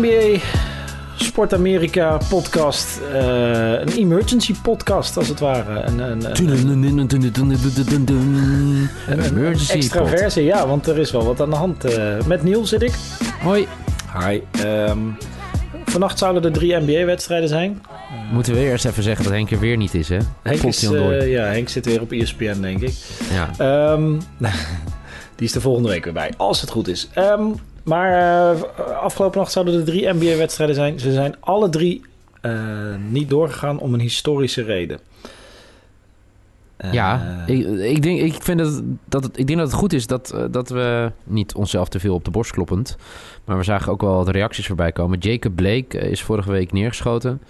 NBA Sport Amerika podcast. eh, een emergency podcast als het ware. Een, een, een, een Emergency extra versie, ja, want er is wel wat aan de hand. eh. met Niels zit ik. Hoi. Hi. ehm, vannacht zouden er drie NBA-wedstrijden zijn. Moeten we eerst even zeggen dat Henk er weer niet is, hè? Henk, is, eh, ja, Henk zit weer op ESPN, denk ik. Ja. Ehm, die is de volgende week weer bij, als het goed is. Ehm, maar eh, afgelopen nacht zouden er drie NBA-wedstrijden zijn. Ze zijn alle drie eh, niet doorgegaan om een historische reden. Eh, Ja, ik, ik, denk, ik, vind dat, dat het, ik denk dat het goed is dat, dat we niet onszelf te veel op de borst kloppend. Maar we zagen ook wel wat reacties voorbij komen. Jacob Blake is vorige week neergeschoten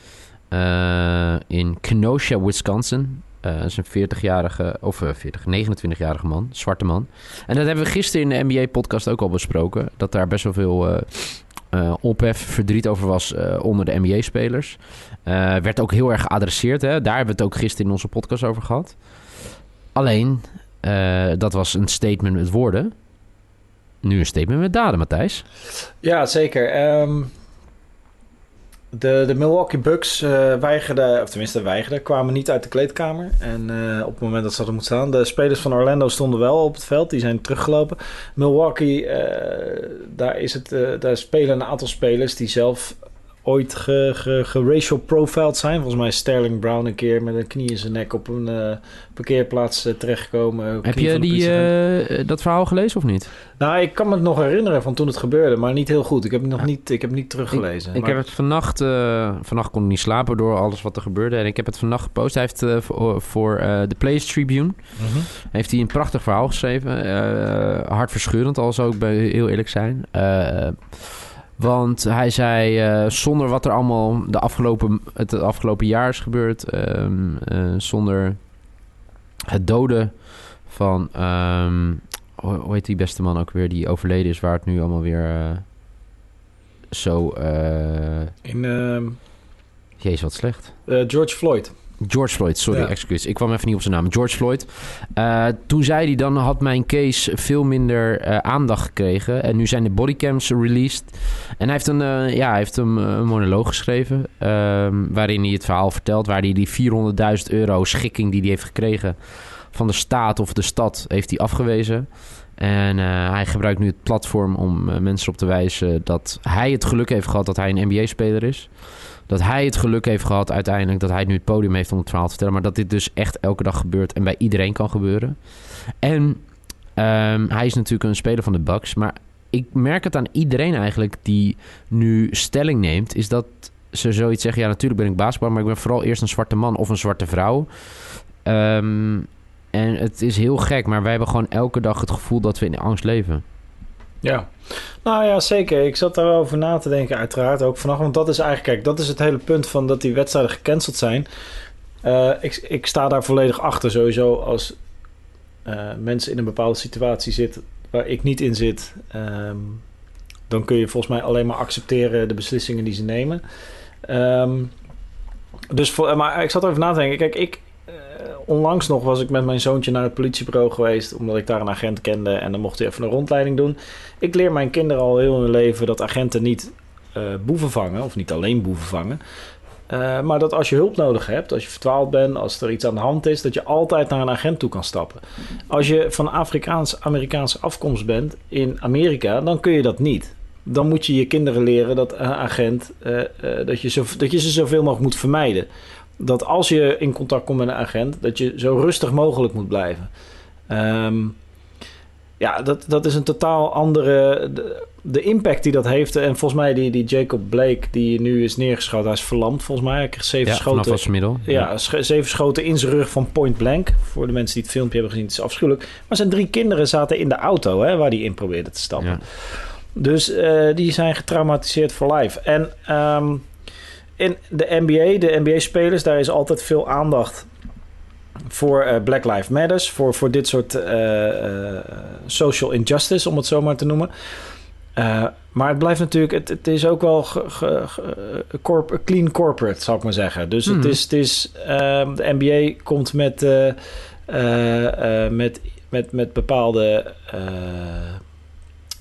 in Kenosha, Wisconsin. Eh, dat is een 40-jarige, of eh, 40, 29-jarige man, zwarte man. En dat hebben we gisteren in de NBA-podcast ook al besproken. Dat daar best wel veel eh, eh, ophef, verdriet over was eh, onder de NBA-spelers. Eh, werd ook heel erg geadresseerd. Hè? Daar hebben we het ook gisteren in onze podcast over gehad. Alleen, eh, dat was een statement met woorden. Nu een statement met daden, Matthijs. Ja, zeker. Ehm, de, de Milwaukee Bucks eh, weigerden, of tenminste weigerden, kwamen niet uit de kleedkamer. En eh, op het moment dat ze hadden moeten staan, de spelers van Orlando stonden wel op het veld. Die zijn teruggelopen. Milwaukee, eh, daar, is het, daar spelen een aantal spelers die zelf ooit ge, ge, geracial profiled zijn. Volgens mij is Sterling Brown een keer met een knie in zijn nek op een eh, parkeerplaats eh, terechtgekomen. Heb je die, eh, dat verhaal gelezen of niet? Nou, ik kan me het nog herinneren van toen het gebeurde, maar niet heel goed. Ik heb het nog niet, ik heb niet teruggelezen. Ik Maar- heb het vannacht... vannacht kon ik niet slapen door alles wat er gebeurde. En ik heb het vannacht gepost. Hij heeft voor, de Players Tribune... Mhm. heeft hij een prachtig verhaal geschreven. Hartverscheurend, al zou ik bij heel eerlijk zijn. Eh, want hij zei, eh, zonder wat er allemaal de afgelopen, het afgelopen jaar is gebeurd... ehm, eh, zonder het doden van... ehm, hoe, heet die beste man ook weer die overleden is... waar het nu allemaal weer eh, zo... In ehm, jezus, wat slecht. George Floyd. George Floyd, sorry, Ja. excuus. Ik kwam even niet op zijn naam. George Floyd. Eh, toen zei hij dan, had mijn case veel minder eh, aandacht gekregen. En nu zijn de bodycams released. En hij heeft een, eh, ja, hij heeft een, een monoloog geschreven. ehm, waarin hij het verhaal vertelt. Waar hij die 400.000 euro schikking die hij heeft gekregen van de staat of de stad, heeft hij afgewezen. En eh, hij gebruikt nu het platform om eh, mensen op te wijzen dat hij het geluk heeft gehad dat hij een NBA-speler is. Dat hij het geluk heeft gehad uiteindelijk dat hij nu het podium heeft om het verhaal te vertellen. Maar dat dit dus echt elke dag gebeurt en bij iedereen kan gebeuren. En ehm, hij is natuurlijk een speler van de Bucks. Maar ik merk het aan iedereen eigenlijk die nu stelling neemt. Is dat ze zoiets zeggen. Ja, natuurlijk ben ik basketbal. Maar ik ben vooral eerst een zwarte man of een zwarte vrouw. Ehm, en het is heel gek. Maar wij hebben gewoon elke dag het gevoel dat we in angst leven. Ja. Nou ja, zeker. Ik zat daar wel over na te denken, uiteraard ook vannacht. Want dat is eigenlijk, kijk, dat is het hele punt van dat die wedstrijden gecanceld zijn. Eh, ik, ik sta daar volledig achter sowieso als eh, mensen in een bepaalde situatie zitten waar ik niet in zit. ehm, dan kun je volgens mij alleen maar accepteren de beslissingen die ze nemen. Ehm, dus voor, maar ik zat erover na te denken. Kijk, ik, eh, onlangs nog was ik met mijn zoontje naar het politiebureau geweest. Omdat ik daar een agent kende. En dan mocht hij even een rondleiding doen. Ik leer mijn kinderen al heel hun leven dat agenten niet eh, boeven vangen. Of niet alleen boeven vangen. Eh, maar dat als je hulp nodig hebt, als je verdwaald bent, als er iets aan de hand is, dat je altijd naar een agent toe kan stappen. Als je van Afrikaans-Amerikaanse afkomst bent in Amerika, dan kun je dat niet. Dan moet je je kinderen leren dat een agent, eh, eh, dat, je zo, dat je ze zoveel mogelijk moet vermijden. Dat als je in contact komt met een agent, dat je zo rustig mogelijk moet blijven. Ehm, ja, dat, dat is een totaal andere. De, de impact die dat heeft. En volgens mij, die, die Jacob Blake, die nu is neergeschoten, hij is verlamd volgens mij. Hij kreeg zeven Ja, schoten. middel. Ja, zeven schoten in zijn rug van point blank. Voor de mensen die het filmpje hebben gezien, het is afschuwelijk. Maar zijn drie kinderen zaten in de auto hè, waar hij in probeerde te stappen. Ja. Dus eh, die zijn getraumatiseerd voor life. En ehm, in de NBA, de NBA-spelers, daar is altijd veel aandacht voor eh, Black Lives Matters. Voor, voor dit soort eh, eh, social injustice, om het zo maar te noemen. Maar het blijft natuurlijk, het, het is ook wel ge, ge- ge- corp- clean corporate, zou ik maar zeggen. Dus het is, het is ehm, de NBA komt met, met, met, met bepaalde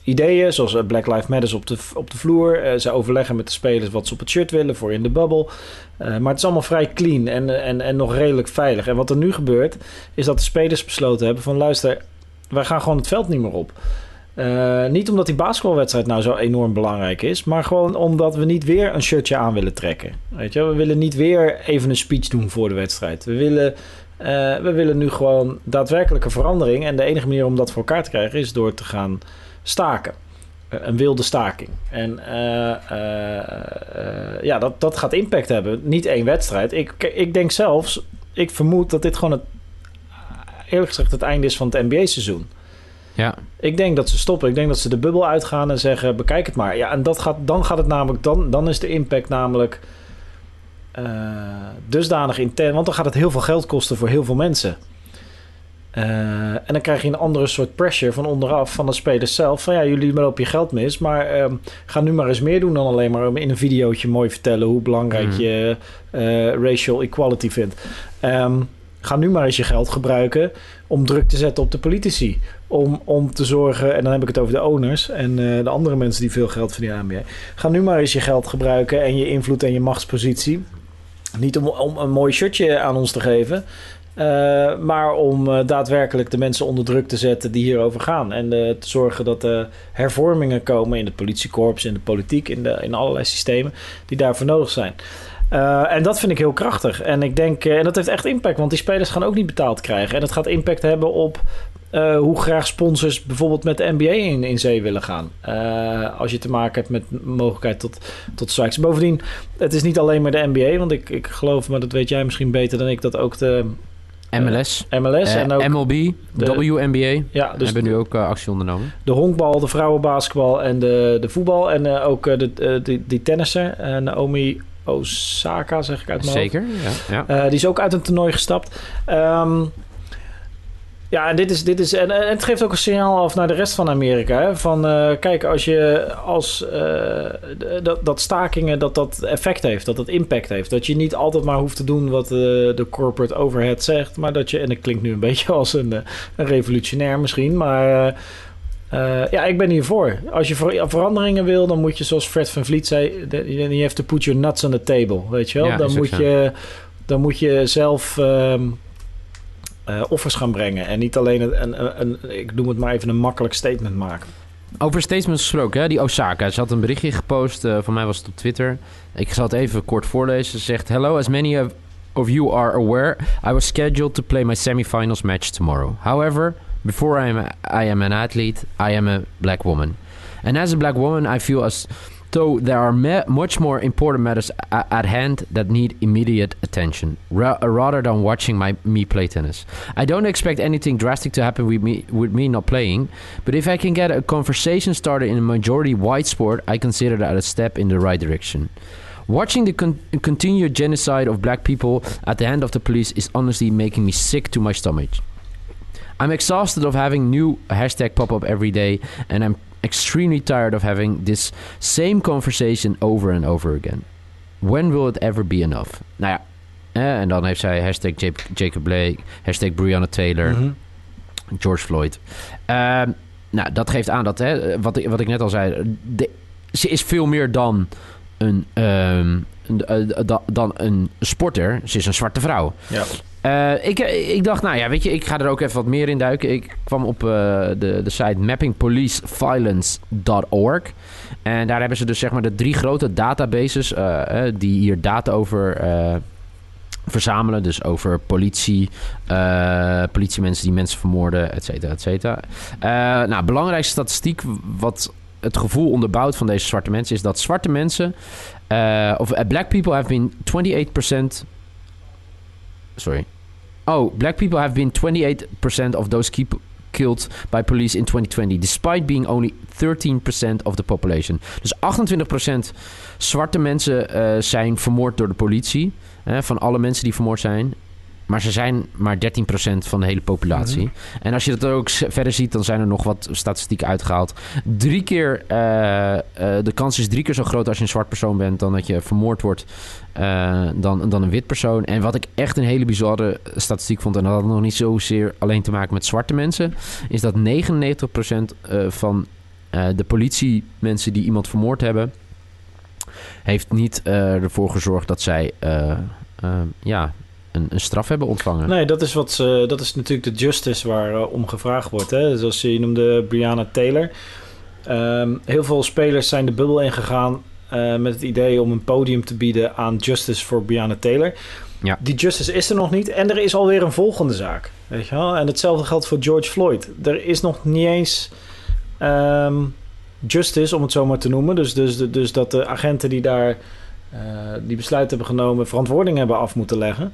ideeën, zoals eh, Black Lives Matter op de, op de vloer. Eh, ze overleggen met de spelers wat ze op het shirt willen voor in de bubble. Eh, maar het is allemaal vrij clean en, en, en nog redelijk veilig. En wat er nu gebeurt, is dat de spelers besloten hebben van... luister, wij gaan gewoon het veld niet meer op. niet omdat die basketbalwedstrijd nou zo enorm belangrijk is, maar gewoon omdat we niet weer een shirtje aan willen trekken. Weet je, we willen niet weer even een speech doen voor de wedstrijd. We willen we willen nu gewoon daadwerkelijke verandering. En de enige manier om dat voor elkaar te krijgen is door te gaan staken. Uh, een wilde staking. En uh, ja, dat, dat gaat impact hebben. Niet één wedstrijd. Ik, ik denk zelfs, ik vermoed dat dit gewoon het, eerlijk gezegd, het einde is van het NBA-seizoen. Ja. Ik denk dat ze stoppen. Ik denk dat ze de bubbel uitgaan en zeggen: bekijk het maar. Ja, en dat gaat, dan gaat het namelijk, dan, dan is de impact namelijk uh, dusdanig intern. Want dan gaat het heel veel geld kosten voor heel veel mensen. Uh, en dan krijg je een andere soort pressure van onderaf van de spelers zelf. Van ja, jullie lopen je geld mis. Maar uh, ga nu maar eens meer doen dan alleen maar in een videootje mooi vertellen hoe belangrijk mm. je uh, racial equality vindt. Um, ga nu maar eens je geld gebruiken om druk te zetten op de politici. Om, om te zorgen, en dan heb ik het over de owners en de andere mensen die veel geld verdienen aan NBA. Ga nu maar eens je geld gebruiken en je invloed en je machtspositie niet om, om een mooi shirtje aan ons te geven. Uh, maar om uh, daadwerkelijk de mensen onder druk te zetten die hierover gaan. En uh, te zorgen dat er hervormingen komen in het politiekorps, in de politiek, in, de, in allerlei systemen die daarvoor nodig zijn. en dat vind ik heel krachtig. En ik denk, en dat heeft echt impact, want die spelers gaan ook niet betaald krijgen. En dat gaat impact hebben op hoe graag sponsors bijvoorbeeld met de NBA in, in zee willen gaan. Als je te maken hebt met mogelijkheid tot, tot strikes. Bovendien, het is niet alleen maar de NBA, want ik, ik geloof, maar dat weet jij misschien beter dan ik, dat ook de. MLS. Uh, MLS en ook MLB, de, WNBA. Ja, dus hebben nu ook actie ondernomen. De honkbal, de vrouwenbasketbal en de, de voetbal. En ook de, die, die tennisser, Naomi Osaka, zeg ik uit mijn Zeker, ja. ja. die is ook uit een toernooi gestapt. Um, ja, en dit is, dit is en, en, het geeft ook een signaal af naar de rest van Amerika. Hè? Van uh, kijk, als je als uh, dat, dat stakingen dat dat effect heeft, dat dat impact heeft. Dat je niet altijd maar hoeft te doen wat de, de corporate overhead zegt, maar dat je, en dat klinkt nu een beetje als een, een revolutionair misschien, maar ja, ik ben hiervoor. Als je ver veranderingen wil, dan moet je, zoals Fred van Vliet zei, je have to put your nuts on the table, weet je wel? Ja, dan, moet je, dan moet je zelf. Um, uh, offers gaan brengen. En niet alleen een, een, een, ik noem het maar even een makkelijk statement maken. Over statements gesproken, hè? die Osaka. Ze had een berichtje gepost, uh, van mij was het op Twitter. Ik zal het even kort voorlezen. Ze zegt... Hello, as many of, of you are aware... I was scheduled to play my semifinals match tomorrow. However, before I am, I am an athlete, I am a black woman. And as a black woman, I feel as... So there are much more important matters at hand that need immediate attention, ra rather than watching my me play tennis. I don't expect anything drastic to happen with me with me not playing, but if I can get a conversation started in a majority white sport, I consider that a step in the right direction. Watching the con continued genocide of black people at the hand of the police is honestly making me sick to my stomach. I'm exhausted of having new hashtag pop up every day, and I'm extremely tired of having this same conversation over and over again. When will it ever be enough? Nou ja, eh, en dan heeft zij hashtag Jacob Blake, hashtag Breonna Taylor, mm -hmm. George Floyd. Uh, nou, dat geeft aan dat, hè, wat, ik, wat ik net al zei, de, ze is veel meer dan een, um, dan een sporter. Ze is een zwarte vrouw. Ja. Uh, ik, ik dacht, nou ja, weet je, ik ga er ook even wat meer in duiken. Ik kwam op uh, de, de site mappingpoliceviolence.org. En daar hebben ze dus zeg maar de drie grote databases uh, die hier data over verzamelen. Dus over politie, politiemensen die mensen vermoorden, et cetera, et cetera. nou, belangrijkste statistiek wat het gevoel onderbouwt van deze zwarte mensen... is dat zwarte mensen, of black people have been 28% sorry. Oh, black people have been 28% of those killed by police in 2020, despite being only 13% of the population. Dus 28% zwarte mensen uh, zijn vermoord door de politie. Van alle mensen die vermoord zijn. Maar ze zijn maar 13% van de hele populatie. Mhm. En als je dat ook verder ziet, dan zijn er nog wat statistieken uitgehaald. Drie keer, uh, uh, de kans is drie keer zo groot als je een zwart persoon bent... dan dat je vermoord wordt uh, dan, dan een wit persoon. En wat ik echt een hele bizarre statistiek vond... en dat had nog niet zozeer alleen te maken met zwarte mensen... is dat 99% van de politie, mensen die iemand vermoord hebben, heeft niet ervoor gezorgd dat zij ja, een, een, straf hebben ontvangen. Nee, dat is, wat ze, dat is natuurlijk de justice waar om gevraagd wordt. Hè? Zoals je noemde Brianna Taylor. Ehm, heel veel spelers zijn de bubbel ingegaan uh, met het idee om een podium te bieden aan Justice voor Brianna Taylor. Ja. Die Justice is er nog niet en er is alweer een volgende zaak. Weet je wel? En hetzelfde geldt voor George Floyd. Er is nog niet eens um, Justice, om het zo maar te noemen. Dus, dus, dus dat de agenten die daar uh, die besluit hebben genomen, verantwoording hebben af moeten leggen.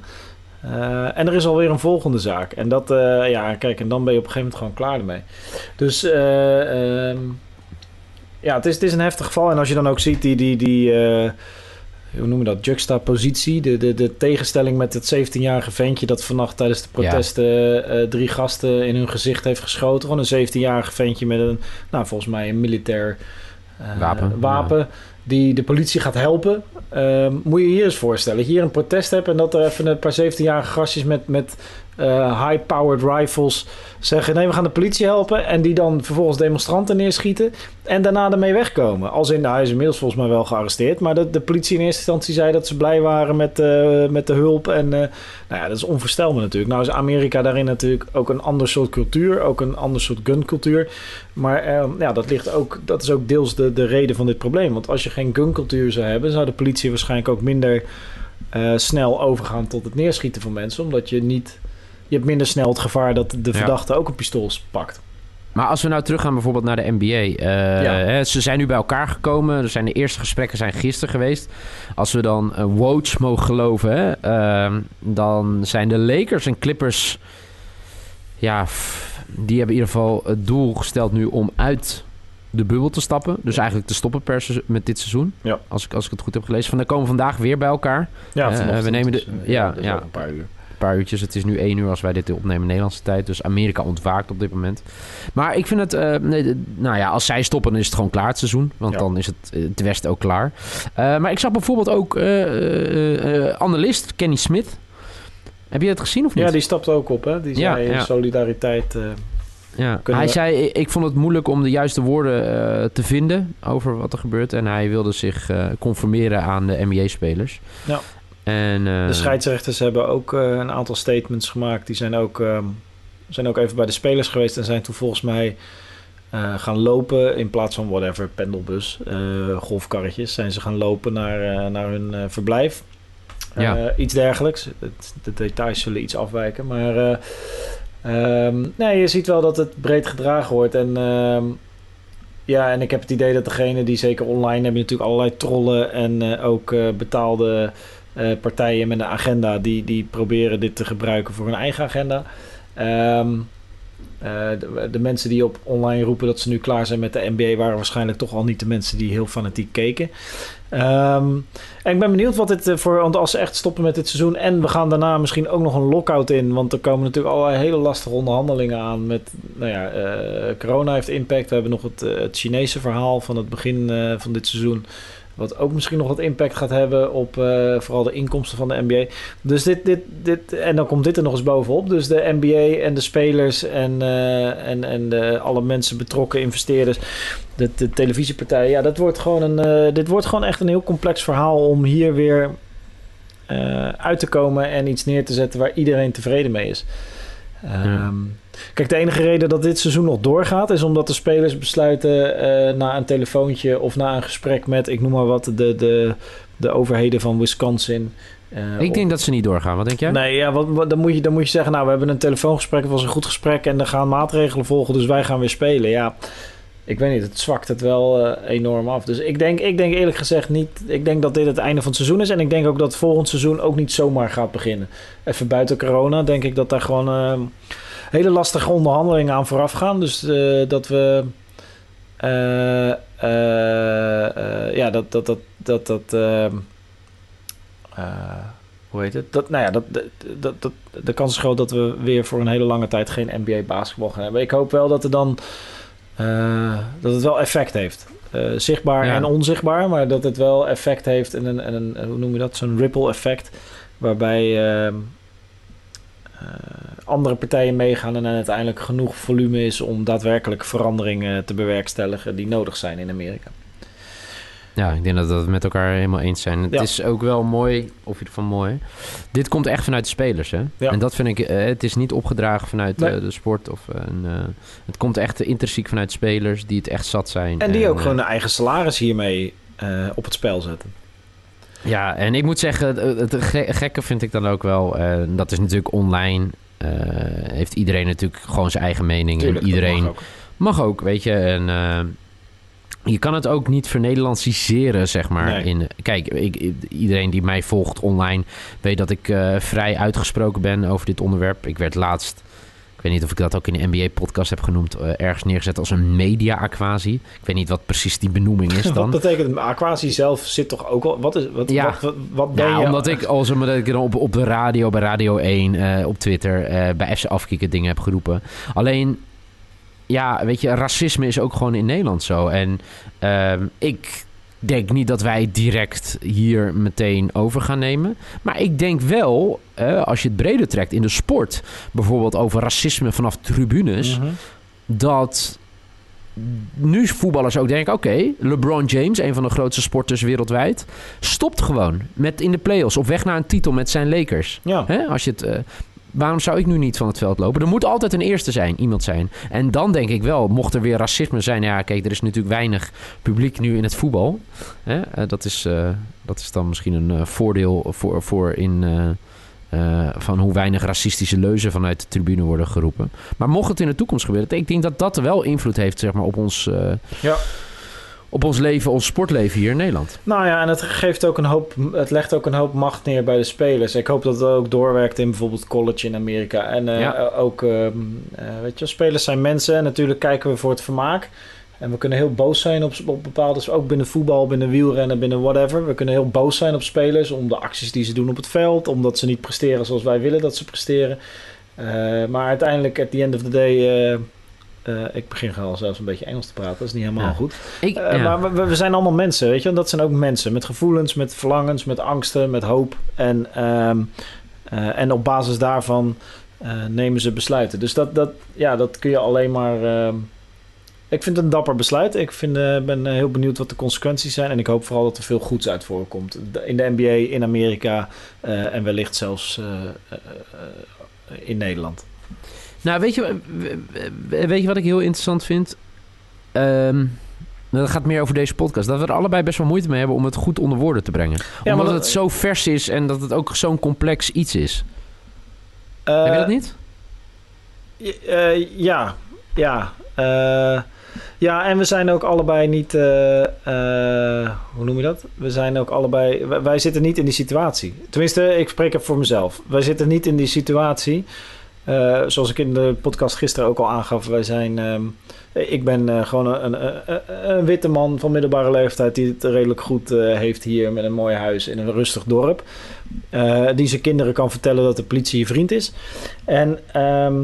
Uh, en er is alweer een volgende zaak. En dat, ja, kijk, en dan ben je op een gegeven moment gewoon klaar ermee. Dus uh, ja, het is, het is een heftig geval. En als je dan ook ziet die, die, die hoe noemen we dat, juxtapositie, de, de, de tegenstelling met het 17-jarige ventje dat vannacht tijdens de protesten ja. drie gasten in hun gezicht heeft geschoten. Gewoon een 17-jarige ventje met een, nou volgens mij een militair wapen. wapen ja. Die de politie gaat helpen. moet je hier eens voorstellen. Dat je hier een protest hebt en dat er even een paar 17-jarige gastjes met, met uh, high-powered rifles zeggen: nee, we gaan de politie helpen. En die dan vervolgens demonstranten neerschieten. En daarna ermee wegkomen. Als in, nou, hij is inmiddels volgens mij wel gearresteerd. Maar de, de politie in eerste instantie zei dat ze blij waren met, uh, met de hulp. En uh, nou ja, dat is onvoorstelbaar natuurlijk. Nou is Amerika daarin natuurlijk ook een ander soort cultuur. Ook een ander soort guncultuur. Maar uh, ja, dat, ligt ook, dat is ook deels de, de reden van dit probleem. Want als je geen guncultuur zou hebben, zou de politie waarschijnlijk ook minder. snel overgaan tot het neerschieten van mensen, omdat je niet je hebt minder snel het gevaar dat de verdachte ook een pistool pakt. Maar als we nou teruggaan bijvoorbeeld naar de NBA. Uh, eh, hè, ze zijn nu bij elkaar gekomen. Er zijn de eerste gesprekken zijn gisteren geweest. Als we dan uh, Woj mogen geloven, hè, uh, dan zijn de Lakers en Clippers... Ja, die hebben in ieder geval het doel gesteld nu om uit de bubbel te stappen. Dus eigenlijk te stoppen per met dit seizoen. Ja. Als, ik, als ik het goed heb gelezen. Van, dan komen vandaag weer bij elkaar. Ja, uh, we nemen de, ja, ja, een paar uur paar uurtjes. Het is nu één uur als wij dit opnemen Nederlandse tijd. Dus Amerika ontwaakt op dit moment. Maar ik vind het... Uh, nee, nou ja, als zij stoppen dan is het gewoon klaar het seizoen. Want dan is het, eh, het Westen ook klaar. Uh, maar ik zag bijvoorbeeld ook analist Kenny Smith. Heb je het gezien of niet? Ja, die stapte ook op. Hè? Die zei ja, solidariteit... Ja, hij zei, ik vond het moeilijk om de juiste woorden uh, te vinden over wat er gebeurt. En hij wilde zich uh, conformeren aan de NBA-spelers. Ja. En, uh, de scheidsrechters hebben ook uh, een aantal statements gemaakt. Die zijn ook, uh, zijn ook even bij de spelers geweest en zijn toen volgens mij eh, gaan lopen in plaats van whatever, pendelbus, golfkarretjes. Zijn ze gaan lopen naar, naar hun verblijf. Ja. iets dergelijks. Het, de details zullen iets afwijken. Maar um, nee, je ziet wel dat het breed gedragen wordt. En ehm, ja, en ik heb het idee dat degene die zeker online hebben natuurlijk allerlei trollen en ook betaalde partijen met een agenda die, die proberen dit te gebruiken voor hun eigen agenda. Um, uh, de, mensen die op online roepen dat ze nu klaar zijn met de NBA waren waarschijnlijk toch al niet de mensen die heel fanatiek keken. Um, en ik ben benieuwd wat dit eh, voor. Want als ze echt stoppen met dit seizoen. En we gaan daarna misschien ook nog een lockout in. Want er komen natuurlijk allerlei hele lastige onderhandelingen aan. Met. Nou ja, corona heeft impact. We hebben nog het, het Chinese verhaal van het begin van dit seizoen. Wat ook misschien nog wat impact gaat hebben op uh, vooral de inkomsten van de NBA. Dus dit, dit, dit, en dan komt dit er nog eens bovenop. Dus de NBA en de spelers en, uh, en, en de, alle mensen betrokken, investeerders, de, de televisiepartijen. Ja, dat wordt gewoon een, uh, dit wordt gewoon echt een heel complex verhaal om hier weer uit te komen en iets neer te zetten waar iedereen tevreden mee is. Um, Kijk, de enige reden dat dit seizoen nog doorgaat... is omdat de spelers besluiten uh, na een telefoontje... of na een gesprek met, ik noem maar wat... de, de, de overheden van Wisconsin... Uh, ik denk dat ze niet doorgaan. Wat denk jij? Nee, ja, wat, wat, dan, moet je, dan moet je zeggen... nou, we hebben een telefoongesprek, het was een goed gesprek... en er gaan maatregelen volgen, dus wij gaan weer spelen. Ja, ik weet niet, het zwakt het wel uh, enorm af. Dus ik denk, ik denk eerlijk gezegd niet... ik denk dat dit het einde van het seizoen is... en ik denk ook dat volgend seizoen ook niet zomaar gaat beginnen. Even buiten corona denk ik dat daar gewoon hele lastige onderhandelingen aan vooraf gaan. Dus uh, dat we. Uh, ja, dat. dat, dat, dat, dat hoe heet het? Dat, nou ja, dat, dat, dat, de kans is groot dat we weer voor een hele lange tijd geen NBA basketbal gaan hebben. Ik hoop wel dat, er dan, dat het wel effect heeft. zichtbaar en onzichtbaar, maar dat het wel effect heeft en een, en een hoe noem je dat? Zo'n ripple effect. Waarbij andere partijen meegaan en uiteindelijk genoeg volume is om daadwerkelijk veranderingen te bewerkstelligen die nodig zijn in Amerika. Ja, ik denk dat we het met elkaar helemaal eens zijn. Het Ja. is ook wel mooi, of je van mooi. Dit komt echt vanuit de spelers, hè? Ja. En dat vind ik, eh, het is niet opgedragen vanuit Nee. eh, de sport. Of, eh, een, het komt echt intrinsiek vanuit spelers die het echt zat zijn. En die ook gewoon hun eigen salaris hiermee op het spel zetten. Ja, en ik moet zeggen, het, het ge- gekke vind ik dan ook wel. dat is natuurlijk online. heeft iedereen natuurlijk gewoon zijn eigen mening. Tuurlijk, en iedereen mag ook. Mag ook, weet je. En je kan het ook niet vernederlandsiseren, zeg maar. Nee. In, kijk, ik, iedereen die mij volgt online weet dat ik eh, vrij uitgesproken ben over dit onderwerp. Ik werd laatst, ik weet niet of ik dat ook in de NBA-podcast heb genoemd, eh, ergens neergezet als een media-aquasie. Ik weet niet wat precies die benoeming is Wat dan. betekent het? Aquatie zelf zit toch ook al... Wat, is, wat, Ja. wat, wat, wat ben Nou, je... omdat ik, als omdat ik dan op, op de radio, bij Radio 1, eh, op Twitter, bij FC Afkikken dingen heb geroepen. Alleen, ja, weet je, racisme is ook gewoon in Nederland zo. En ehm, ik denk niet dat wij direct hier meteen over gaan nemen. Maar ik denk wel, als je het breder trekt in de sport, bijvoorbeeld over racisme vanaf tribunes, Mhm. dat nu voetballers ook denken: oké, LeBron James, een van de grootste sporters wereldwijd, stopt gewoon met in de playoffs op weg naar een titel met zijn Lakers. Ja. Hè? Als je het, eh, waarom zou ik nu niet van het veld lopen? Er moet altijd een eerste zijn, iemand zijn. En dan denk ik wel, mocht er weer racisme zijn, ja, kijk, er is natuurlijk weinig publiek nu in het voetbal. Hè? Eh, dat, is, eh, dat is dan misschien een eh, voordeel voor, voor in. van hoe weinig racistische leuzen vanuit de tribune worden geroepen. Maar mocht het in de toekomst gebeuren, ik denk dat dat wel invloed heeft zeg maar, op, ons, Ja. Op ons leven, ons sportleven hier in Nederland. Nou ja, en het geeft ook een hoop, het legt ook een hoop macht neer bij de spelers. Ik hoop dat het ook doorwerkt in bijvoorbeeld college in Amerika. En eh, Ja. ook, ehm, eh, weet je, spelers zijn mensen. En natuurlijk kijken we voor het vermaak. En we kunnen heel boos zijn op, op bepaalde, ook binnen voetbal, binnen wielrennen, binnen whatever. We kunnen heel boos zijn op spelers om de acties die ze doen op het veld. Omdat ze niet presteren zoals wij willen dat ze presteren. Eh, maar uiteindelijk, at the end of the day... eh, ik begin al zelfs een beetje Engels te praten. Dat is niet helemaal Ja. goed. Ik, Eh, ja. Maar we, we zijn allemaal mensen, weet je. En dat zijn ook mensen met gevoelens, met verlangens, met angsten, met hoop. En, ehm, eh, en op basis daarvan nemen ze besluiten. Dus dat, dat, ja, dat kun je alleen maar... ehm, ik vind het een dapper besluit. Ik vind, ben heel benieuwd wat de consequenties zijn. En ik hoop vooral dat er veel goeds uit voorkomt. In de NBA, in Amerika en wellicht zelfs in Nederland. Nou, weet je, weet je wat ik heel interessant vind? Ehm, dat gaat meer over deze podcast. Dat we er allebei best wel moeite mee hebben om het goed onder woorden te brengen. Omdat dat- het zo vers is en dat het ook zo'n complex iets is. Eh, Heb je dat niet? Eh, ja, ja. eh, ja, en we zijn ook allebei niet. eh, eh, hoe noem je dat? We zijn ook allebei. Wij, wij zitten niet in die situatie. Tenminste, ik spreek er voor mezelf. Wij zitten niet in die situatie. Eh, zoals ik in de podcast gisteren ook al aangaf, wij zijn. ehm, ik ben eh, gewoon een, een, een, witte man van middelbare leeftijd die het redelijk goed eh, heeft hier met een mooi huis in een rustig dorp. Die zijn kinderen kan vertellen dat de politie je vriend is. En ehm,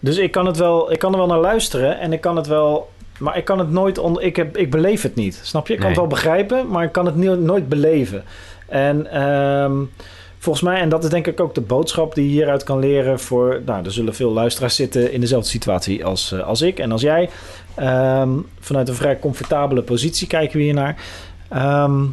dus ik kan het wel, ik kan er wel naar luisteren en ik kan het wel, maar ik kan het nooit, on, ik, heb, ik beleef het niet. Snap je? Ik kan Nee. het wel begrijpen, maar ik kan het nooit beleven. En ehm, volgens mij, en dat is denk ik ook de boodschap die je hieruit kan leren voor, nou, er zullen veel luisteraars zitten in dezelfde situatie als, eh, als ik en als jij. Ehm, vanuit een vrij comfortabele positie kijken we hier naar. Ehm,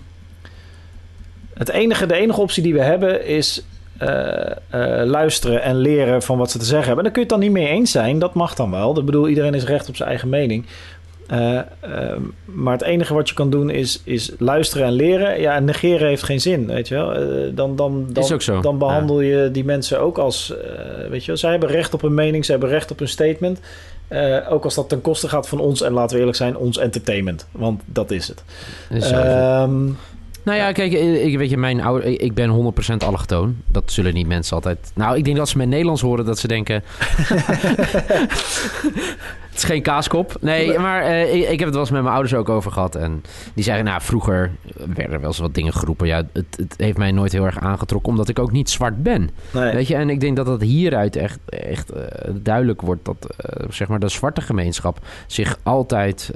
het enige, de enige optie die we hebben is eh, eh, luisteren en leren van wat ze te zeggen hebben. En dan kun je het dan niet mee eens zijn. Dat mag dan wel. Ik bedoel, iedereen is recht op zijn eigen mening. Eh, ehm, maar het enige wat je kan doen is, is luisteren en leren. Ja, en negeren heeft geen zin, weet je wel. Eh, dan, dan, dan, Is ook zo, dan behandel je die mensen ook als... eh, weet je wel, zij hebben recht op hun mening. Zij hebben recht op hun statement. Ook als dat ten koste gaat van ons... en laten we eerlijk zijn, ons entertainment. Want dat is het. Is. Ehm, Nou ja, kijk, ik, weet je, mijn oude, ik ben 100% allochtoon. Dat zullen niet mensen altijd... Nou, ik denk dat ze met Nederlands horen dat ze denken... is geen kaaskop. Nee, maar eh, ik, ik heb het wel eens met mijn ouders ook over gehad. En die zeggen, nou, vroeger werden er wel eens wat dingen geroepen. Ja, het, het heeft mij nooit heel erg aangetrokken, omdat ik ook niet zwart ben. nee. Weet je, en ik denk dat dat hieruit echt, echt eh, duidelijk wordt dat, eh, zeg maar, de zwarte gemeenschap zich altijd...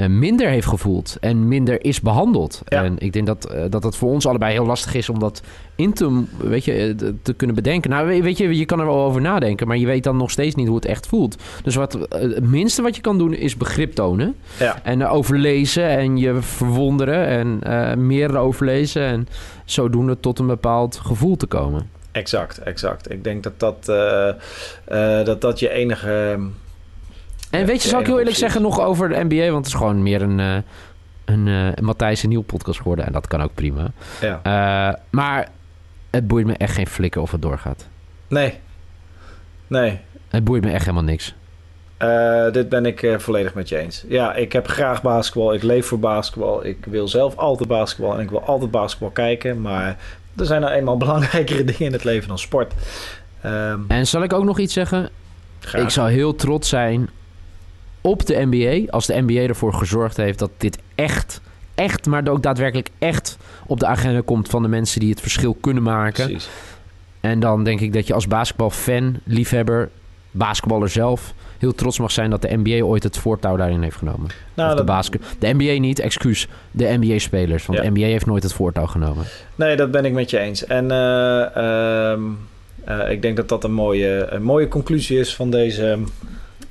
eh, minder heeft gevoeld en minder is behandeld. Ja. En ik denk dat, eh, dat het voor ons allebei heel lastig is om dat in te, weet je, eh, te- kunnen bedenken. Nou, we- weet je, je kan er wel over nadenken, maar je weet dan nog steeds niet hoe het echt voelt. Dus wat, het minste wat je kan doen is begrip tonen. Ja. En overlezen en je verwonderen en meer overlezen. En zodoende tot een bepaald gevoel te komen. Exact, exact. Ik denk dat dat, dat, dat je enige... En weet je, zal ik heel eerlijk zeggen nog over de NBA? Want het is gewoon meer een, eh een eh Matthijs en Nieuw podcast geworden. En dat kan ook prima. Ja. Eh, maar het boeit me echt geen flikker of het doorgaat. Nee. Nee. Het boeit me echt helemaal niks. Dit ben ik volledig met je eens. Ja, ik heb graag basketbal. Ik leef voor basketbal. Ik wil zelf altijd basketbal. En ik wil altijd basketbal kijken. Maar er zijn nou eenmaal belangrijkere dingen in het leven dan sport. Ehm, En zal ik ook nog iets zeggen? graag. Ik zou heel trots zijn op de NBA. Als de NBA ervoor gezorgd heeft dat dit echt, echt, maar ook daadwerkelijk echt op de agenda komt van de mensen die het verschil kunnen maken. Precies. En dan denk ik dat je als basketbalfan, liefhebber, basketballer zelf... heel trots mag zijn dat de NBA ooit het voortouw daarin heeft genomen. Nou, de, dat, de NBA niet, excuus. De NBA-spelers. Want Ja. de NBA heeft nooit het voortouw genomen. nee, dat ben ik met je eens. En eh, ehm, eh, ik denk dat dat een mooie, een mooie conclusie is van deze...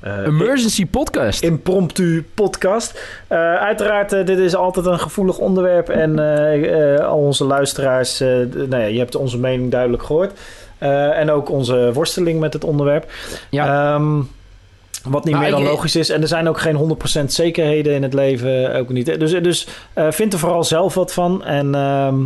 eh, Emergency podcast. impromptu podcast. Eh, uiteraard, eh, dit is altijd een gevoelig onderwerp. En al onze luisteraars, nou ja, je hebt onze mening duidelijk gehoord. Eh, en ook onze worsteling met het onderwerp. Ja. Ehm, wat niet Nou, meer dan logisch is. En er zijn ook geen 100% zekerheden in het leven. Ook niet. Dus, dus vind er vooral zelf wat van. En ehm, eh, eh,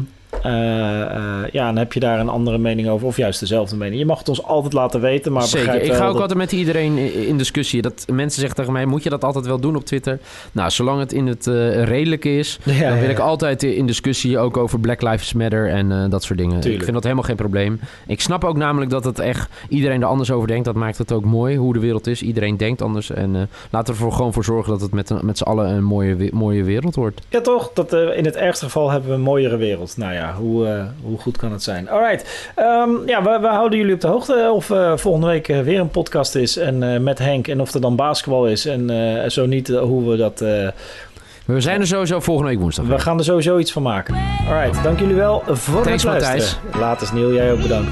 ja, dan heb je daar een andere mening over. Of juist dezelfde mening. Je mag het ons altijd laten weten. Maar Zeker. Ik ga ook dat- altijd met iedereen in discussie. Dat mensen zeggen tegen mij, moet je dat altijd wel doen op Twitter? Nou, zolang het in het eh, redelijke is... Ja, dan wil ik altijd in discussie ook over Black Lives Matter en eh, dat soort dingen. Tuurlijk. Ik vind dat helemaal geen probleem. Ik snap ook namelijk dat het echt iedereen er anders over denkt. Dat maakt het ook mooi hoe de wereld is. Iedereen denkt anders. En eh, laten we er gewoon voor zorgen dat het met, met z'n allen een mooie, mooie wereld wordt. Ja, toch? Dat, eh, in het ergste geval hebben we een mooiere wereld. Nou ja, hoe, eh, hoe goed kan het zijn? Alright. Ehm ja, we, we houden jullie op de hoogte of eh, volgende week eh, weer een podcast is. En met Henk. En of er dan basketbal is. En zo niet, hoe we dat... We zijn er sowieso volgende week woensdag. we gaan er sowieso iets van maken. Alright, dank jullie wel voor Thanks, het luisteren. Later, Neil. Jij ook bedankt.